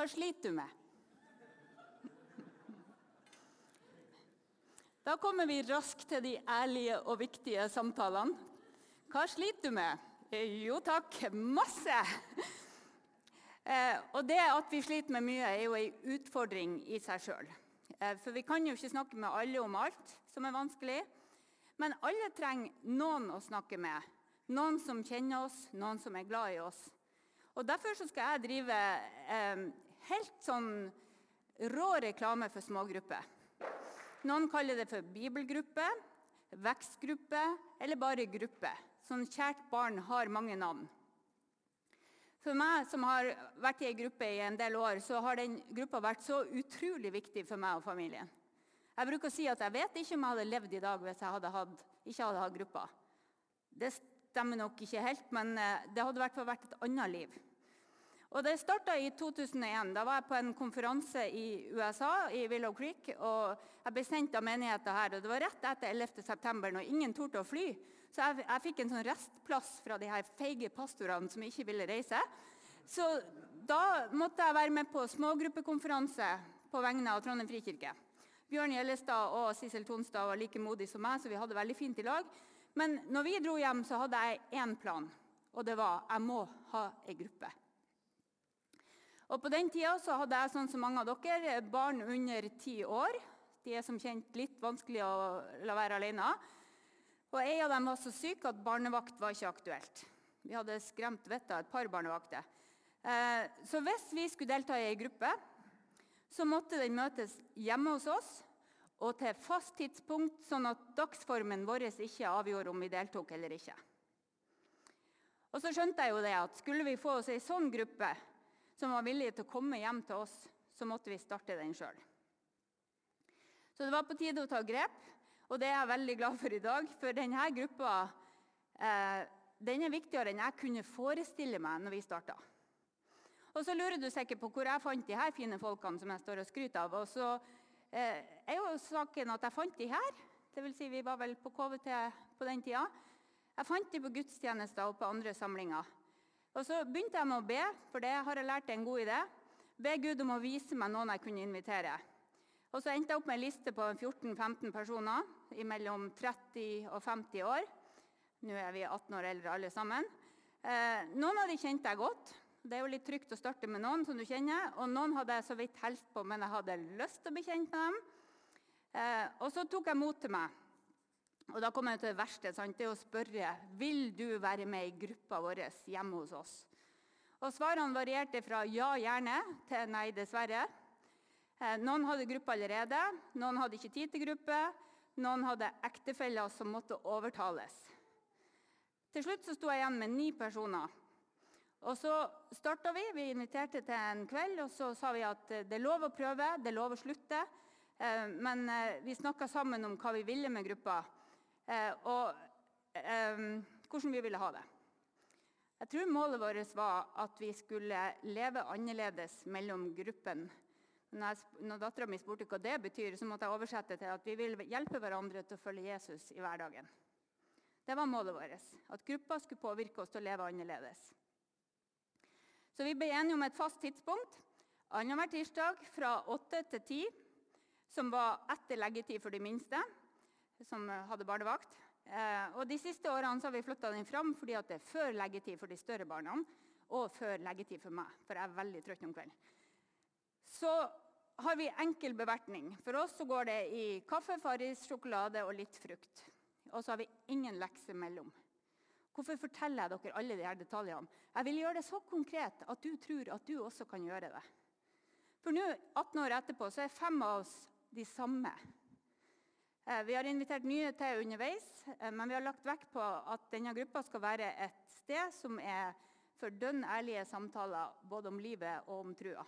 Hva sliter du med? Da kommer vi raskt til de ærlige og viktige samtalene. Hva sliter du med? Jo takk, masse! Eh, og det at vi sliter med mye, er jo ei utfordring i seg sjøl. Eh, for vi kan jo ikke snakke med alle om alt som er vanskelig. Men alle trenger noen å snakke med. Noen som kjenner oss, noen som er glad i oss. Og Derfor skal jeg drive eh, helt sånn rå reklame for smågrupper. Noen kaller det for bibelgruppe, vekstgruppe eller bare gruppe. Sånn kjært barn har mange navn. For meg som har vært i ei gruppe i en del år, så har den gruppa vært så utrolig viktig for meg og familien. Jeg bruker å si at jeg vet ikke om jeg hadde levd i dag hvis jeg hadde hatt, ikke hadde hatt gruppa. Det stemmer nok ikke helt, men eh, det hadde i hvert fall vært et annet liv. Og Det starta i 2001. Da var jeg på en konferanse i USA, i Willow Creek. og Jeg ble sendt av menigheten her. og Det var rett etter 11. september, når ingen torde å fly. Så jeg, jeg fikk en sånn restplass fra de her feige pastorene som ikke ville reise. Så da måtte jeg være med på smågruppekonferanse på vegne av Trondheim frikirke. Bjørn Gjellestad og Sissel Tonstad var like modige som meg, så vi hadde veldig fint i lag. Men når vi dro hjem, så hadde jeg én plan, og det var jeg må ha ei gruppe. Og På den tida så hadde jeg sånn som mange av dere, barn under ti år. De er som kjent litt vanskelig å la være alene. Og En av dem var så syk at barnevakt var ikke aktuelt. Vi hadde skremt vettet av et par barnevakter. Eh, så hvis vi skulle delta i ei gruppe, så måtte den møtes hjemme hos oss og til fast tidspunkt, sånn at dagsformen vår ikke avgjorde om vi deltok eller ikke. Og så skjønte jeg jo det at Skulle vi få oss ei sånn gruppe, som var villige til å komme hjem til oss, så måtte vi starte den sjøl. Så det var på tide å ta grep, og det er jeg veldig glad for i dag. For denne gruppa eh, den er viktigere enn jeg kunne forestille meg når vi starta. Og så lurer du sikkert på hvor jeg fant de her fine folkene som jeg står og skryter av. Og så eh, er jo saken at jeg fant de her. Det vil si, vi var vel på KVT på den tida. Jeg fant de på gudstjenester og på andre samlinger. Og Så begynte jeg med å be, for det har jeg lært en god idé. Be Gud om å vise meg noen jeg kunne invitere. Og Så endte jeg opp med en liste på 14-15 personer mellom 30 og 50 år. Nå er vi 18 år eldre alle sammen. Eh, noen av de kjente jeg godt. Det er jo litt trygt å starte med noen som du kjenner. Og noen hadde jeg så vidt hilst på, men jeg hadde lyst til å bli kjent med dem. Eh, og så tok jeg mot til meg. Og Da kommer jeg til det verste. Sant? Det å spørre vil du være med i gruppa vår hjemme hos oss. Og Svarene varierte fra ja, gjerne, til nei, dessverre. Eh, noen hadde gruppe allerede, noen hadde ikke tid til gruppe. Noen hadde ektefeller som måtte overtales. Til slutt så sto jeg igjen med ni personer. Og Så starta vi. Vi inviterte til en kveld og så sa vi at det er lov å prøve, det er lov å slutte. Eh, men eh, vi snakka sammen om hva vi ville med gruppa. Eh, og eh, hvordan vi ville ha det. Jeg tror målet vårt var at vi skulle leve annerledes mellom gruppen. Når, når dattera mi spurte hva det betyr, så måtte jeg oversette til at vi vil hjelpe hverandre til å følge Jesus i hverdagen. Det var målet vårt. At gruppa skulle påvirke oss til å leve annerledes. Så vi ble enige om et fast tidspunkt annenhver tirsdag fra åtte til ti, som var etter leggetid for de minste som hadde barnevakt. Eh, og De siste årene har vi flytta den fram fordi det er før leggetid for de større barna og før leggetid for meg, for jeg er veldig trøtt om kvelden. Så har vi enkel bevertning. For oss så går det i kaffe, Farris, sjokolade og litt frukt. Og så har vi ingen lekser mellom. Hvorfor forteller jeg dere alle disse detaljene? Jeg vil gjøre det så konkret at du tror at du også kan gjøre det. For nå, 18 år etterpå, så er fem av oss de samme Eh, vi har invitert nye til underveis, eh, men vi har lagt vekt på at denne gruppa skal være et sted som er for dønn ærlige samtaler både om livet og om trua.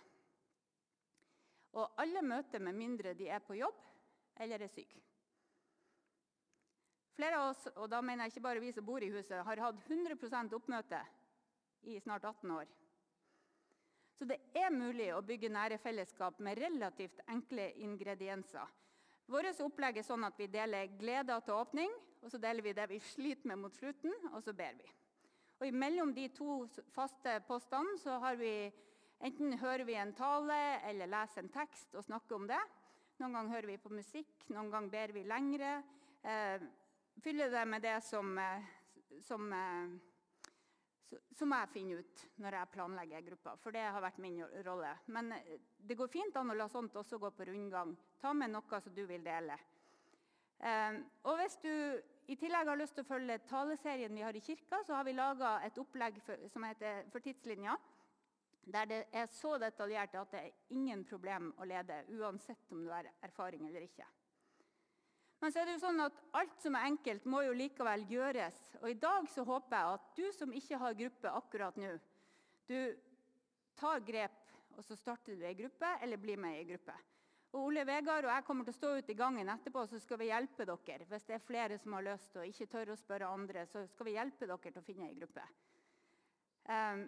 Og alle møter med mindre de er på jobb eller er syke. Flere av oss, og da mener jeg ikke bare vi som bor i huset, har hatt 100% oppmøte i snart 18 år. Så det er mulig å bygge nære fellesskap med relativt enkle ingredienser Vårt opplegg er sånn at vi deler gleder til åpning, og så deler vi det vi sliter med mot slutten, og så ber vi. Og Mellom de to faste postene så har vi Enten hører vi en tale eller leser en tekst og snakker om det. Noen ganger hører vi på musikk, noen ganger ber vi lengre. Eh, fyller det med det som, eh, som, så, må jeg finne ut når jeg planlegger gruppa. For det har vært min rolle. Men eh, det går fint an å la sånt også gå på rundgang. Ta med noe som du vil dele. Eh, og hvis du i tillegg har lyst til å følge taleserien vi har i kirka, så har vi laga et opplegg for, som heter For tidslinja. Der det er så detaljert at det er ingen problem å lede, uansett om du har erfaring eller ikke. Men så er det jo sånn at alt som er enkelt, må jo likevel gjøres. Og i dag så håper jeg at du som ikke har gruppe akkurat nå, du tar grep, og så starter du ei gruppe, eller blir med i ei gruppe. Og Ole Vegard og jeg kommer til å stå ute i gangen etterpå så skal vi hjelpe dere. Hvis det er flere som har lyst og ikke tør å spørre andre, så skal vi hjelpe dere til å finne ei gruppe. Um,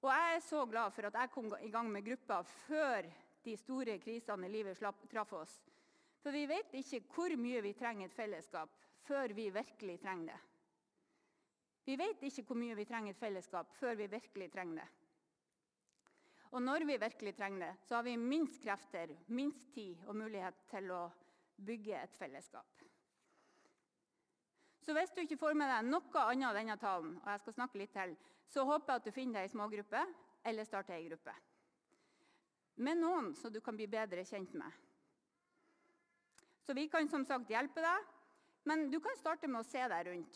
og jeg er så glad for at jeg kom i gang med gruppa før de store krisene i livet traff oss. For vi vet ikke hvor mye vi trenger et fellesskap før vi virkelig trenger det. Vi vet ikke hvor mye vi trenger et fellesskap før vi virkelig trenger det. Og når vi virkelig trenger det, så har vi minst krefter, minst tid og mulighet til å bygge et fellesskap. Så hvis du ikke får med deg noe annet av denne talen, og jeg skal snakke litt til, så håper jeg at du finner deg i smågruppe eller starter ei gruppe. Med noen som du kan bli bedre kjent med. Så vi kan som sagt hjelpe deg, men du kan starte med å se deg rundt.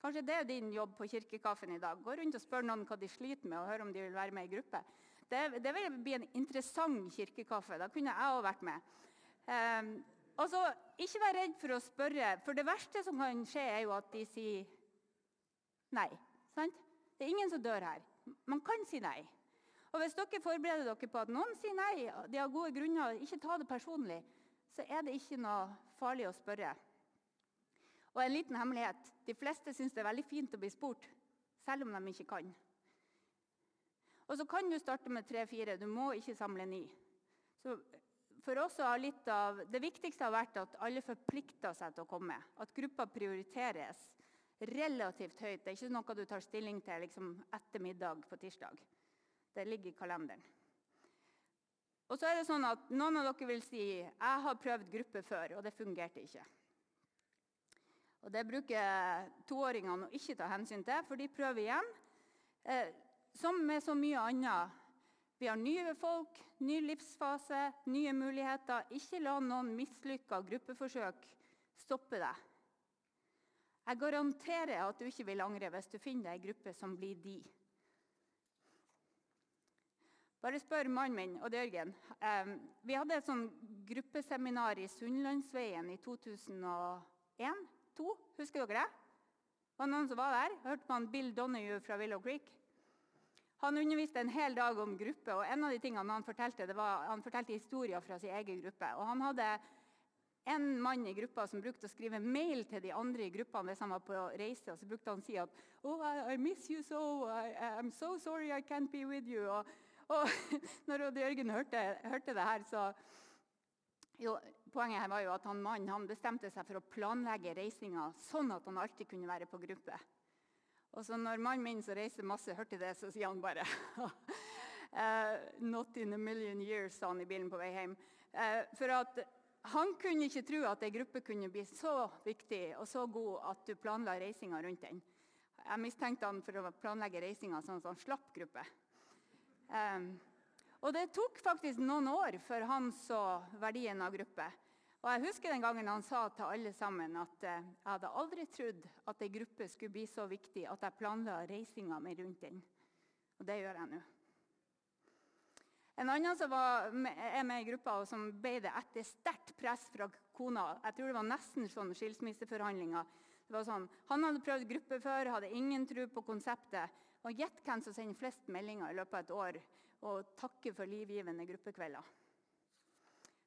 Kanskje det er din jobb på kirkekaffen i dag. Gå rundt og spør noen hva de sliter med, og høre om de vil være med i gruppe. Det, det vil bli en interessant kirkekaffe. Da kunne jeg òg vært med. Um, altså, Ikke vær redd for å spørre, for det verste som kan skje, er jo at de sier nei. Sant? Det er ingen som dør her. Man kan si nei. Og Hvis dere forbereder dere på at noen sier nei, de har gode grunner, ikke ta det personlig, så er det ikke noe farlig å spørre. Og en liten hemmelighet de fleste syns det er veldig fint å bli spurt, selv om de ikke kan. Og så kan du starte med tre-fire. Du må ikke samle ni. Så for oss har litt av, Det viktigste har vært at alle forplikter seg til å komme. At gruppa prioriteres relativt høyt. Det er ikke noe du tar stilling til liksom, etter middag på tirsdag. Det ligger i kalenderen. Og så er det sånn at Noen av dere vil si jeg har prøvd gruppe før, og det fungerte ikke. Og Det bruker toåringene å ikke ta hensyn til, for de prøver igjen. Eh, som med så mye annet. Vi har nye folk, ny livsfase, nye muligheter. Ikke la noen mislykka gruppeforsøk stoppe deg. Jeg garanterer at du ikke vil angre hvis du finner deg ei gruppe som blir de. Bare spør mannen min og Jørgen. Eh, vi hadde et sånn gruppeseminar i Sunnlandsveien i 2001 2, Husker dere det? Var det noen som var der? Hørte man Bill Donahue fra Willow Creek? Han underviste en hel dag om gruppe, og en av de tingene han fortalte, det var, han fortalte historier fra sin egen gruppe. Og han hadde en mann i gruppa som brukte å skrive mail til de andre i gruppa hvis han var på reise. og Så brukte han å si at oh, I, I miss you so. I, I'm so sorry I can't be with you. Og, og når Jørgen hørte, hørte det her, så jo, poenget her var jo at han mannen han bestemte seg for å planlegge reisinga sånn at han alltid kunne være på gruppe. Og så når mannen min som reiser masse, hørte det, så sier han bare uh, Not in a million years, sa han i bilen på vei hjem. Uh, for at han kunne ikke tro at ei gruppe kunne bli så viktig og så god at du planla reisinga rundt den. Jeg mistenkte han for å planlegge reisinga sånn at han slapp gruppe. Og det tok faktisk noen år før han så verdien av gruppe. Og Jeg husker den gangen han sa til alle sammen at eh, jeg hadde aldri trodd at ei gruppe skulle bli så viktig at jeg planla reisinga mi rundt den. Og det gjør jeg nå. En annen som var med, er med i gruppa, og som ble det etter sterkt press fra kona Jeg tror det var nesten sånn skilsmisseforhandlinger. Det var sånn, Han hadde prøvd gruppe før, hadde ingen tro på konseptet. Og Gjett hvem som sender flest meldinger i løpet av et år og takker for livgivende gruppekvelder.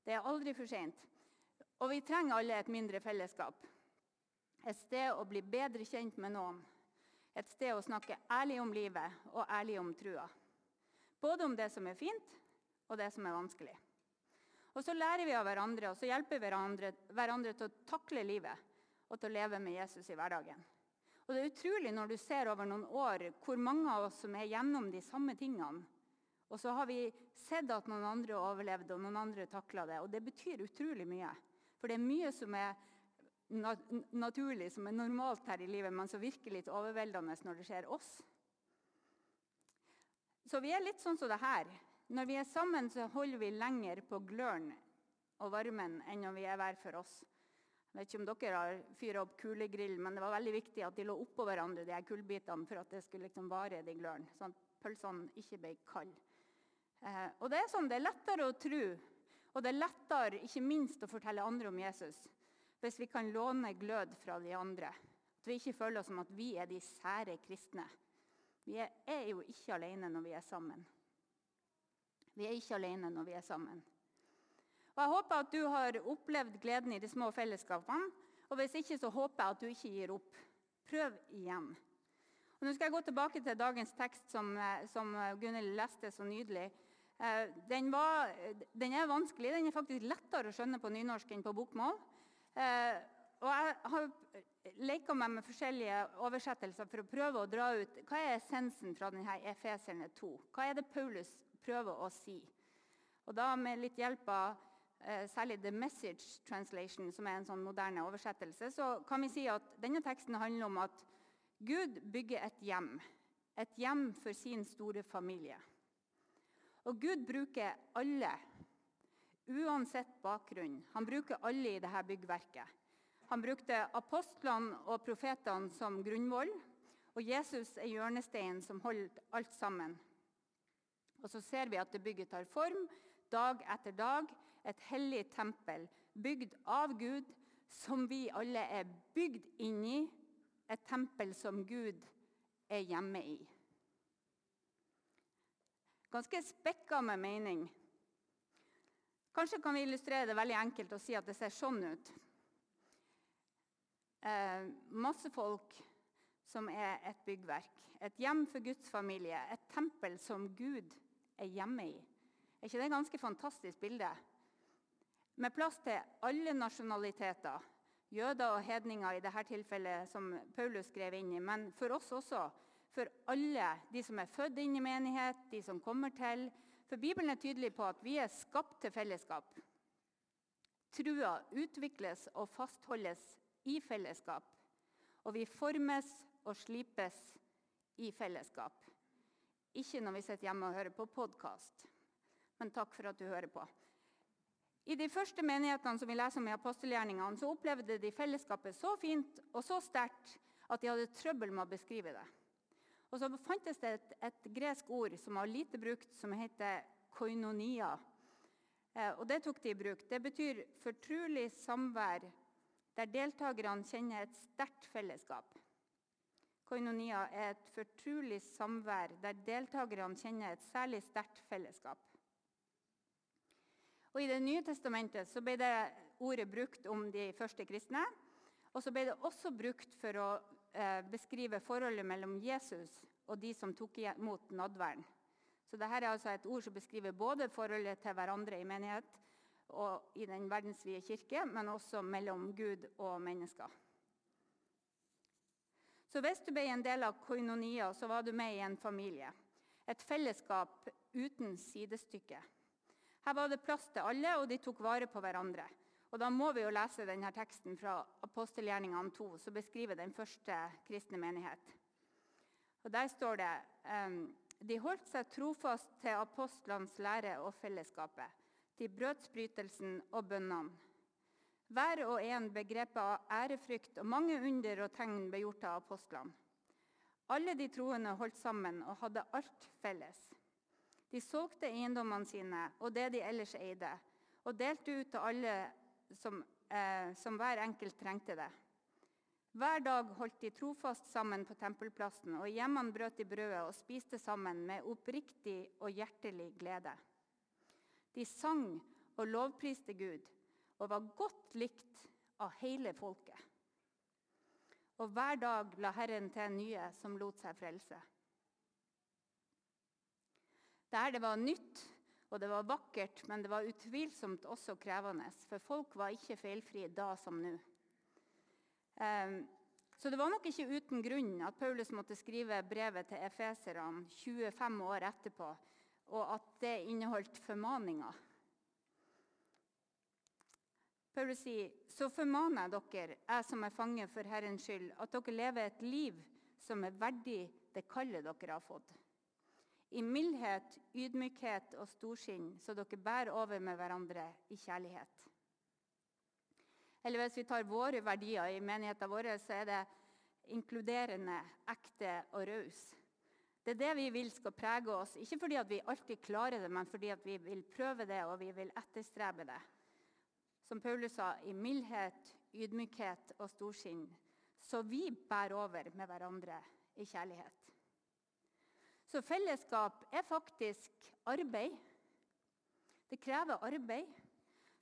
Det er aldri for seint. Og vi trenger alle et mindre fellesskap. Et sted å bli bedre kjent med noen. Et sted å snakke ærlig om livet og ærlig om trua. Både om det som er fint, og det som er vanskelig. Og Så lærer vi av hverandre og så hjelper vi hverandre, hverandre til å takle livet og til å leve med Jesus i hverdagen. Og Det er utrolig når du ser over noen år hvor mange av oss som er gjennom de samme tingene, Og så har vi sett at noen andre overlevde, og noen andre takla det. Og det betyr utrolig mye. For det er mye som er naturlig, som er normalt her i livet, men som virker litt overveldende når det skjer oss. Så vi er litt sånn som det her. Når vi er sammen, så holder vi lenger på gløren og varmen enn når vi er hver for oss. Jeg vet ikke om dere har fyrt opp kulegrill, men det var veldig viktig at de lå oppå hverandre, de her kullbitene, for at det skulle liksom vare de glørne, sånn at pølsene ikke ble kalde. Eh, og det er sånn, det er lettere å tro, og det er lettere ikke minst å fortelle andre om Jesus hvis vi kan låne glød fra de andre. At vi ikke føler oss som at vi er de sære kristne. Vi er, er jo ikke alene når vi er sammen. Vi er ikke alene når vi er sammen. Og Jeg håper at du har opplevd gleden i de små fellesskapene. Og hvis ikke, så håper jeg at du ikke gir opp. Prøv igjen. Og nå skal jeg gå tilbake til dagens tekst, som, eh, som Gunhild leste så nydelig. Eh, den, var, den, er vanskelig. Den er faktisk lettere å skjønne på nynorsk enn på bokmål. Eh, og jeg har leka meg med forskjellige oversettelser for å prøve å dra ut hva er essensen fra denne Efeserne 2. Hva er det Paulus prøver å si? Og da Med litt hjelp av Eh, særlig The Message Translation, som er en sånn moderne oversettelse, så kan vi si at denne teksten handler om at Gud bygger et hjem. Et hjem for sin store familie. Og Gud bruker alle, uansett bakgrunn. Han bruker alle i dette byggverket. Han brukte apostlene og profetene som grunnvoll, og Jesus er hjørnesteinen som holder alt sammen. Og så ser vi at det bygget tar form dag etter dag et hellig tempel bygd av Gud, som vi alle er bygd inn i. Et tempel som Gud er hjemme i. Ganske spekka med mening. Kanskje kan vi illustrere det veldig enkelt og si at det ser sånn ut. Eh, masse folk som er et byggverk. Et hjem for Guds familie. Et tempel som Gud er hjemme i. Er ikke det et ganske fantastisk bilde? Med plass til alle nasjonaliteter, jøder og hedninger i dette tilfellet, som Paulus skrev inn i, men for oss også. For alle de som er født inn i menighet, de som kommer til. For Bibelen er tydelig på at vi er skapt til fellesskap. Trua utvikles og fastholdes i fellesskap. Og vi formes og slipes i fellesskap. Ikke når vi sitter hjemme og hører på podkast men takk for at du hører på. I de første menighetene som vi leser om i apostelgjerningene, så opplevde de fellesskapet så fint og så sterkt at de hadde trøbbel med å beskrive det. Og Så fantes det et, et gresk ord som var lite brukt, som heter koinonia. Eh, og Det tok de i bruk. Det betyr fortrolig samvær der deltakerne kjenner et sterkt fellesskap. Koinonia er et fortrolig samvær der deltakerne kjenner et særlig sterkt fellesskap. Og I Det nye testamentet så ble det ordet brukt om de første kristne. Og så ble det også brukt for å eh, beskrive forholdet mellom Jesus og de som tok imot nadværen. Så dette er altså et ord som beskriver både forholdet til hverandre i menighet og i den verdensvide kirke, men også mellom Gud og mennesker. Så Hvis du ble en del av koinonia, så var du med i en familie. Et fellesskap uten sidestykke. Her var det plass til alle, og de tok vare på hverandre. Og Da må vi jo lese denne teksten fra apostelgjerningene 2, som beskriver den første kristne menighet. Og Der står det um, de holdt seg trofast til apostlenes lære og fellesskapet, til brødsbrytelsen og bønnene. Hver og en begrepet av ærefrykt, og mange under og tegn ble gjort av apostlene. Alle de troende holdt sammen og hadde alt felles. De solgte eiendommene sine og det de ellers eide, og delte ut til alle som, eh, som hver enkelt trengte det. Hver dag holdt de trofast sammen på tempelplassen, og i hjemmene brøt de brødet og spiste sammen med oppriktig og hjertelig glede. De sang og lovpriste Gud og var godt likt av hele folket. Og hver dag la Herren til nye som lot seg frelse. Der det var nytt og det var vakkert, men det var utvilsomt også krevende. For folk var ikke feilfrie da som nå. Um, så det var nok ikke uten grunn at Paulus måtte skrive brevet til efeserne 25 år etterpå. og at det inneholdt formaninger. Paulus sier, så formaner jeg dere, jeg som er fange for Herrens skyld, at dere lever et liv som er verdig det kallet dere har fått. I mildhet, ydmykhet og storsinn, så dere bærer over med hverandre i kjærlighet. Eller hvis vi tar våre verdier i menigheten vår, så er det inkluderende, ekte og raus. Det er det vi vil skal prege oss, ikke fordi vi alltid klarer det, men fordi vi vil prøve det og vi vil etterstrebe det. Som Paulus sa, i mildhet, ydmykhet og storsinn. Så vi bærer over med hverandre i kjærlighet. Så fellesskap er faktisk arbeid. Det krever arbeid.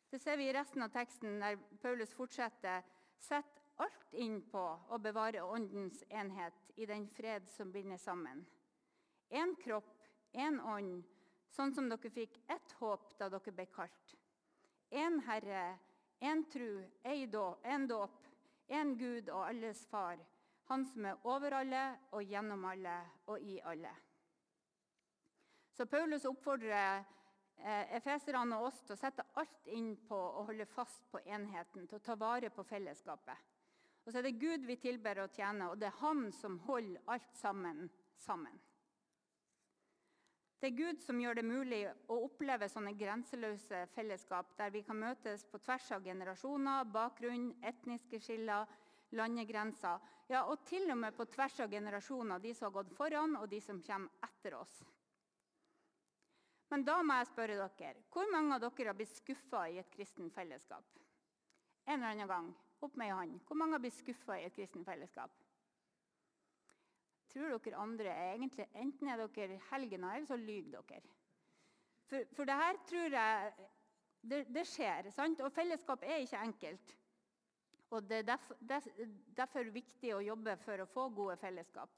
Det ser vi i resten av teksten, der Paulus fortsetter. Sett alt inn på å bevare åndens enhet i den fred som binder sammen. Én kropp, én ånd, sånn som dere fikk ett håp da dere ble kalt. Én Herre, én tru, én dåp, én Gud og alles Far. Han som er over alle og gjennom alle og i alle. Så Paulus oppfordrer eh, efeserne og oss til å sette alt inn på å holde fast på enheten, til å ta vare på fellesskapet. Og så er det Gud vi tilber og tjener, og det er Han som holder alt sammen sammen. Det er Gud som gjør det mulig å oppleve sånne grenseløse fellesskap der vi kan møtes på tvers av generasjoner, bakgrunn, etniske skiller, landegrenser. Ja, og til og med på tvers av generasjoner, de som har gått foran, og de som kommer etter oss. Men da må jeg spørre dere, hvor mange av dere har blitt skuffa i et kristen fellesskap? En eller annen gang. Opp med ei hånd. Hvor mange har blitt skuffa i et kristen fellesskap? tror dere andre er egentlig Enten er dere helgener, eller så lyver dere. For, for det her tror jeg det, det, skjer. sant? Og fellesskap er ikke enkelt. Og Det er derfor, derfor, viktig å jobbe for å få gode fellesskap.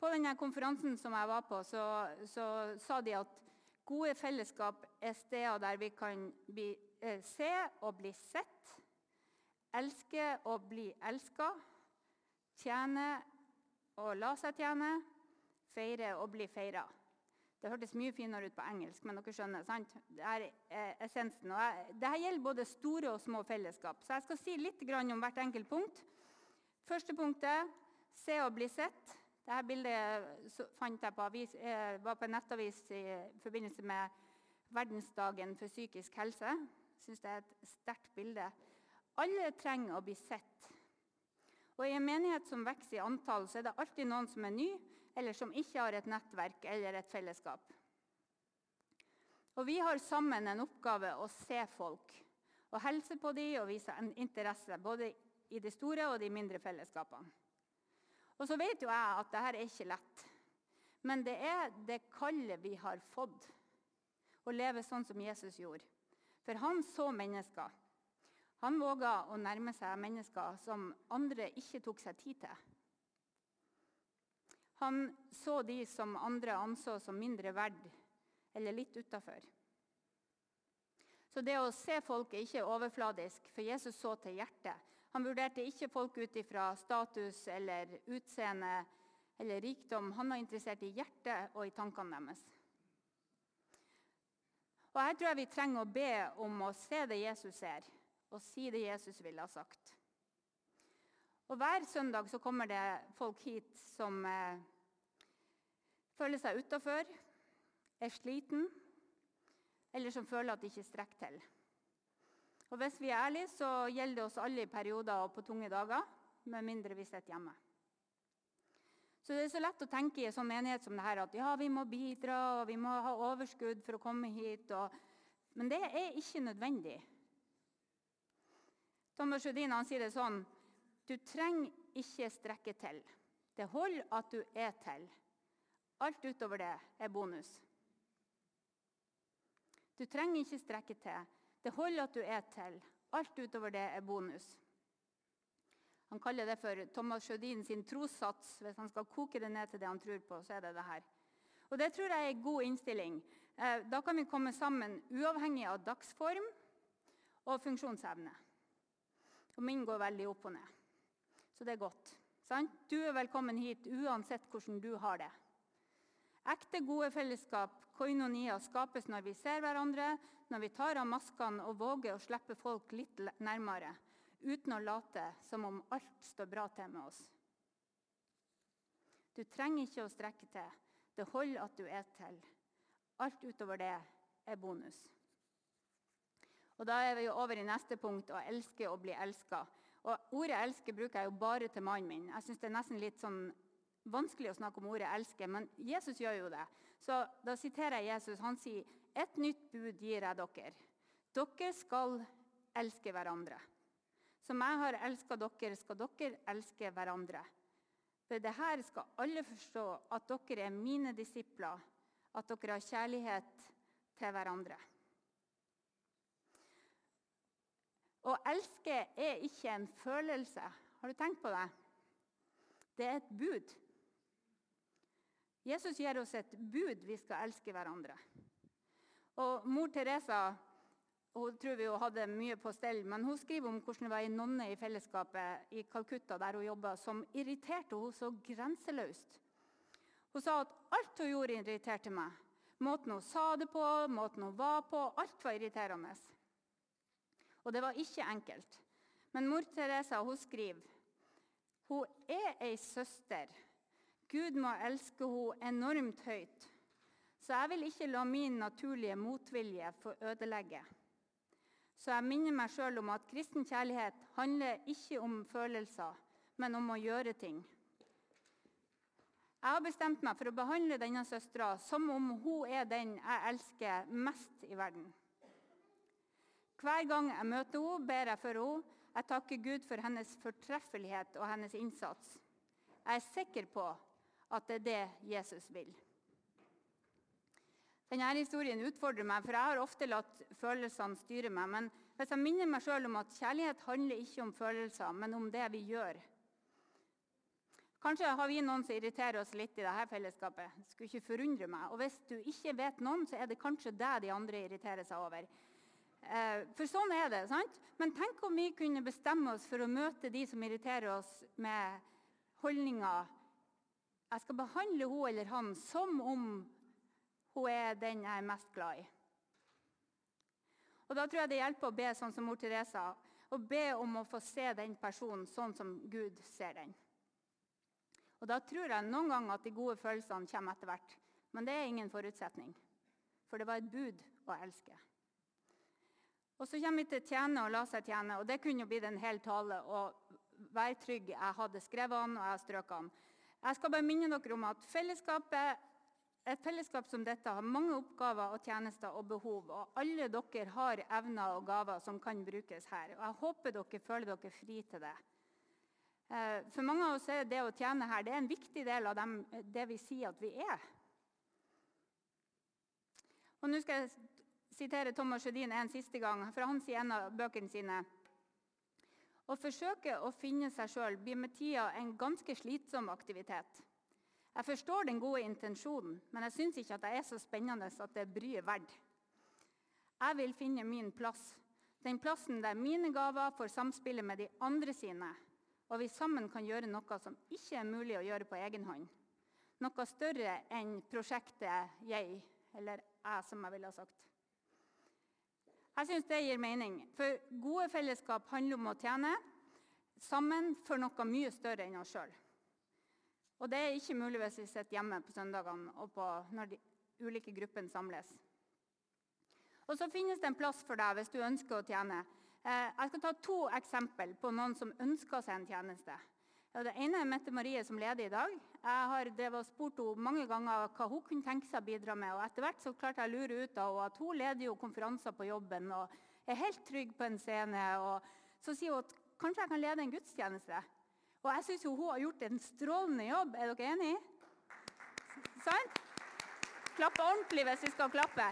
På denne konferansen som jeg var på, så, så sa de at gode fellesskap er steder der vi kan bli, eh, se og bli sett, elske og bli elska, tjene og la seg tjene, feire og bli feira. Det hørtes mye finere ut på engelsk, men dere skjønner. sant? Det er essensen. Og dette gjelder både store og små fellesskap. Så jeg skal si litt om hvert enkelt punkt. Første punktet se og bli sett. Dette bildet fant jeg på avis, eh, var på nettavis i forbindelse med verdensdagen for psykisk helse. Jeg syns det er et sterkt bilde. Alle trenger å bli sett. Og I en menighet som vokser i antall, så er det alltid noen som er ny, eller som ikke har et nettverk eller et fellesskap. Og Vi har sammen en oppgave å se folk og helse på dem og vise en interesse. Både i de store og de mindre fellesskapene. Og så vet jo jeg at dette er ikke lett. Men det er det kallet vi har fått. Å leve sånn som Jesus gjorde. For han så mennesker. Han våga å nærme seg mennesker som andre ikke tok seg tid til. Han så de som andre anså som mindre verd eller litt utafor. Så det å se folk er ikke overfladisk, for Jesus så til hjertet. Han vurderte ikke folk ut ifra status eller utseende eller rikdom. Han var interessert i hjertet og i tankene deres. Og Her tror jeg vi trenger å be om å se det Jesus ser og si det Jesus ville ha sagt. Og Hver søndag så kommer det folk hit som eh, føler seg utafor, er sliten, eller som føler at de ikke strekker til. Og Hvis vi er ærlige, så gjelder det oss alle i perioder og på tunge dager, med mindre vi sitter hjemme. Så Det er så lett å tenke i en sånn menighet som det her, at ja, vi må bidra og vi må ha overskudd for å komme hit. Og, men det er ikke nødvendig. Thomas Sjødin sier det sånn Du trenger ikke strekke til. Det holder at du er til. Alt utover det er bonus. Du trenger ikke strekke til. Det holder at du er til. Alt utover det er bonus. Han kaller det for Thomas Sjødin sin trossats. Hvis han skal koke det ned til det han tror på, så er det det her. Og Det tror jeg er en god innstilling. Eh, da kan vi komme sammen uavhengig av dagsform og funksjonsevne. Og min går veldig opp og ned. Så det er godt. Sant? Du er velkommen hit uansett hvordan du har det. Ekte, gode fellesskap, koinonia, skapes når vi ser hverandre, når vi tar av maskene og våger å slippe folk litt nærmere, uten å late som om alt står bra til med oss. Du trenger ikke å strekke til. Det holder at du er til. Alt utover det er bonus. Og Da er vi jo over i neste punkt å elske og bli elska. Ordet 'elske' bruker jeg jo bare til mannen min. Jeg synes Det er nesten litt sånn vanskelig å snakke om ordet 'elske', men Jesus gjør jo det. Så Da siterer jeg Jesus. Han sier, 'Et nytt bud gir jeg dere.' Dere skal elske hverandre. Som jeg har elska dere, skal dere elske hverandre. Ved dette skal alle forstå at dere er mine disipler, at dere har kjærlighet til hverandre. Å elske er ikke en følelse. Har du tenkt på det? Det er et bud. Jesus gir oss et bud vi skal elske hverandre. Og Mor Teresa hun tror vi hadde mye på stell, men hun skriver om hvordan det var en nonne i fellesskapet i Calcutta der hun jobba, som irriterte henne så grenseløst. Hun sa at alt hun gjorde, irriterte meg. Måten hun sa det på, måten hun var på, alt var irriterende. Og det var ikke enkelt. Men mor Teresa hun skriver hun er ei søster. Gud må elske henne enormt høyt. Så jeg vil ikke la min naturlige motvilje få ødelegge. Så jeg minner meg sjøl om at kristen kjærlighet handler ikke om følelser, men om å gjøre ting. Jeg har bestemt meg for å behandle denne søstera som om hun er den jeg elsker mest i verden. Hver gang jeg møter henne, ber jeg for henne. Jeg takker Gud for hennes fortreffelighet og hennes innsats. Jeg er sikker på at det er det Jesus vil. Denne historien utfordrer meg, for jeg har ofte latt følelsene styre meg. Men hvis jeg minner meg sjøl om at kjærlighet handler ikke om følelser, men om det vi gjør Kanskje har vi noen som irriterer oss litt i dette fellesskapet. Skulle ikke forundre meg. Og hvis du ikke vet noen, så er det kanskje det de andre irriterer seg over. Eh, for sånn er det. sant? Men tenk om vi kunne bestemme oss for å møte de som irriterer oss, med holdninger Jeg skal behandle hun eller han som om hun er den jeg er mest glad i. Og Da tror jeg det hjelper å be sånn som mor Teresa, og be om å få se den personen sånn som Gud ser den. Og Da tror jeg noen ganger at de gode følelsene kommer etter hvert. Men det er ingen forutsetning. For det var et bud å elske. Og Så kommer vi til tjene og la seg tjene. og Det kunne jo blitt en hel tale. og Vær trygg, jeg hadde skrevet den, og jeg har strøket den. Jeg skal bare minne dere om at et fellesskap som dette har mange oppgaver og tjenester og behov. og Alle dere har evner og gaver som kan brukes her. og Jeg håper dere føler dere fri til det. Eh, for mange av oss er det å tjene her det er en viktig del av dem, det vi sier at vi er. Og Nå skal jeg sitere Thomas Sjødin en siste gang, for han sier en av bøkene sine Å forsøke å finne seg sjøl blir med tida en ganske slitsom aktivitet. Jeg forstår den gode intensjonen, men jeg syns ikke at det er så spennende at det er bryet verdt. Jeg vil finne min plass, den plassen der mine gaver får samspille med de andre sine, og vi sammen kan gjøre noe som ikke er mulig å gjøre på egen hånd. Noe større enn prosjektet jeg, eller jeg, som jeg ville ha sagt. Jeg syns det gir mening. For gode fellesskap handler om å tjene sammen for noe mye større enn oss sjøl. Og det er ikke mulig hvis vi sitter hjemme på søndagene og på, når de ulike gruppene samles. Og så finnes det en plass for deg hvis du ønsker å tjene. Eh, jeg skal ta to eksempel på noen som ønsker seg en tjeneste. Det ene er Mette Marie, som leder i dag. Jeg har spurt henne mange ganger hva hun kunne tenke seg å bidra med. og Etter hvert så klarte jeg å lure ut av henne at hun leder jo konferanser på jobben og er helt trygg på en scene. og Så sier hun at kanskje jeg kan lede en gudstjeneste. Og jeg syns hun har gjort en strålende jobb. Er dere enige? Sant? Klappe ordentlig hvis vi skal klappe.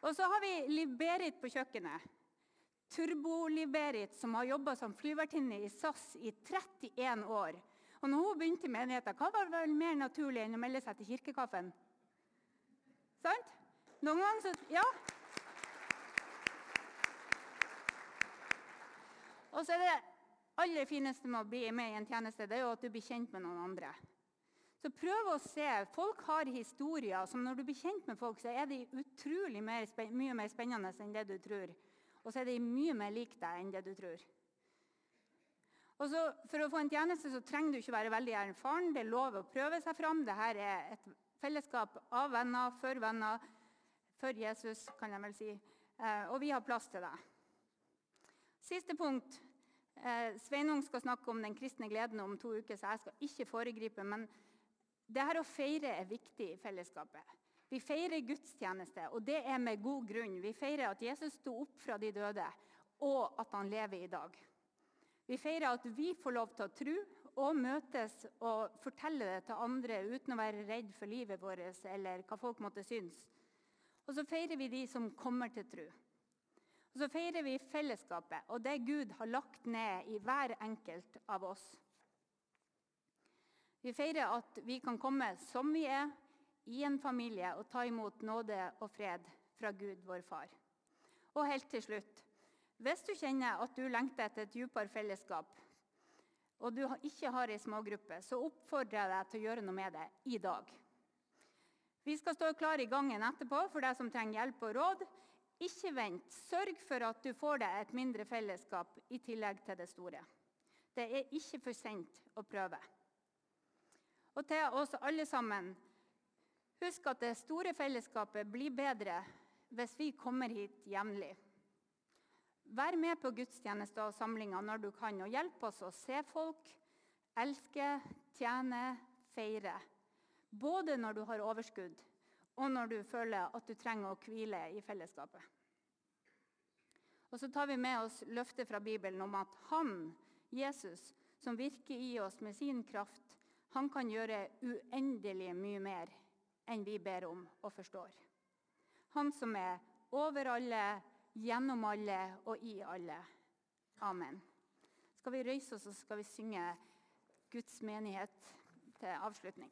Og så har vi Berit på kjøkkenet. Turbo-Liv-Berit, som har jobba som flyvertinne i SAS i 31 år. Og når hun begynte i menigheten, hva var vel mer naturlig enn å melde seg til kirkekaffen? Sant? Noen ganger så Ja. Og så er det aller fineste med å bli med i en tjeneste det er jo at du blir kjent med noen andre. Så prøv å se. Folk har historier som når du blir kjent med folk, så er de utrolig mer, mye mer spennende enn det du tror. Og så er de mye mer lik deg enn det du tror. Og så, For å få en tjeneste så trenger du ikke være veldig erfaren. Det er lov å prøve seg fram. Dette er et fellesskap av venner, for venner, for Jesus, kan jeg vel si. Eh, og vi har plass til det. Siste punkt. Eh, Sveinung skal snakke om den kristne gleden om to uker, så jeg skal ikke foregripe. men det her å feire er viktig i fellesskapet. Vi feirer gudstjeneste, og det er med god grunn. Vi feirer at Jesus sto opp fra de døde, og at han lever i dag. Vi feirer at vi får lov til å tro og møtes og fortelle det til andre uten å være redd for livet vårt eller hva folk måtte synes. Og så feirer vi de som kommer til tro. Og så feirer vi fellesskapet og det Gud har lagt ned i hver enkelt av oss. Vi feirer at vi kan komme som vi er, i en familie og ta imot nåde og fred fra Gud, vår far. Og helt til slutt Hvis du kjenner at du lengter etter et dypere fellesskap, og du ikke har ei smågruppe, så oppfordrer jeg deg til å gjøre noe med det i dag. Vi skal stå klar i gangen etterpå for deg som trenger hjelp og råd. Ikke vent. Sørg for at du får deg et mindre fellesskap i tillegg til det store. Det er ikke for sent å prøve og til oss alle sammen. Husk at det store fellesskapet blir bedre hvis vi kommer hit jevnlig. Vær med på gudstjenester og samlinger når du kan, og hjelp oss å se folk, elske, tjene, feire. Både når du har overskudd, og når du føler at du trenger å hvile i fellesskapet. Og så tar vi med oss løftet fra Bibelen om at han, Jesus, som virker i oss med sin kraft, han kan gjøre uendelig mye mer enn vi ber om og forstår. Han som er over alle, gjennom alle og i alle. Amen. Skal vi røyse oss og skal vi synge Guds menighet til avslutning?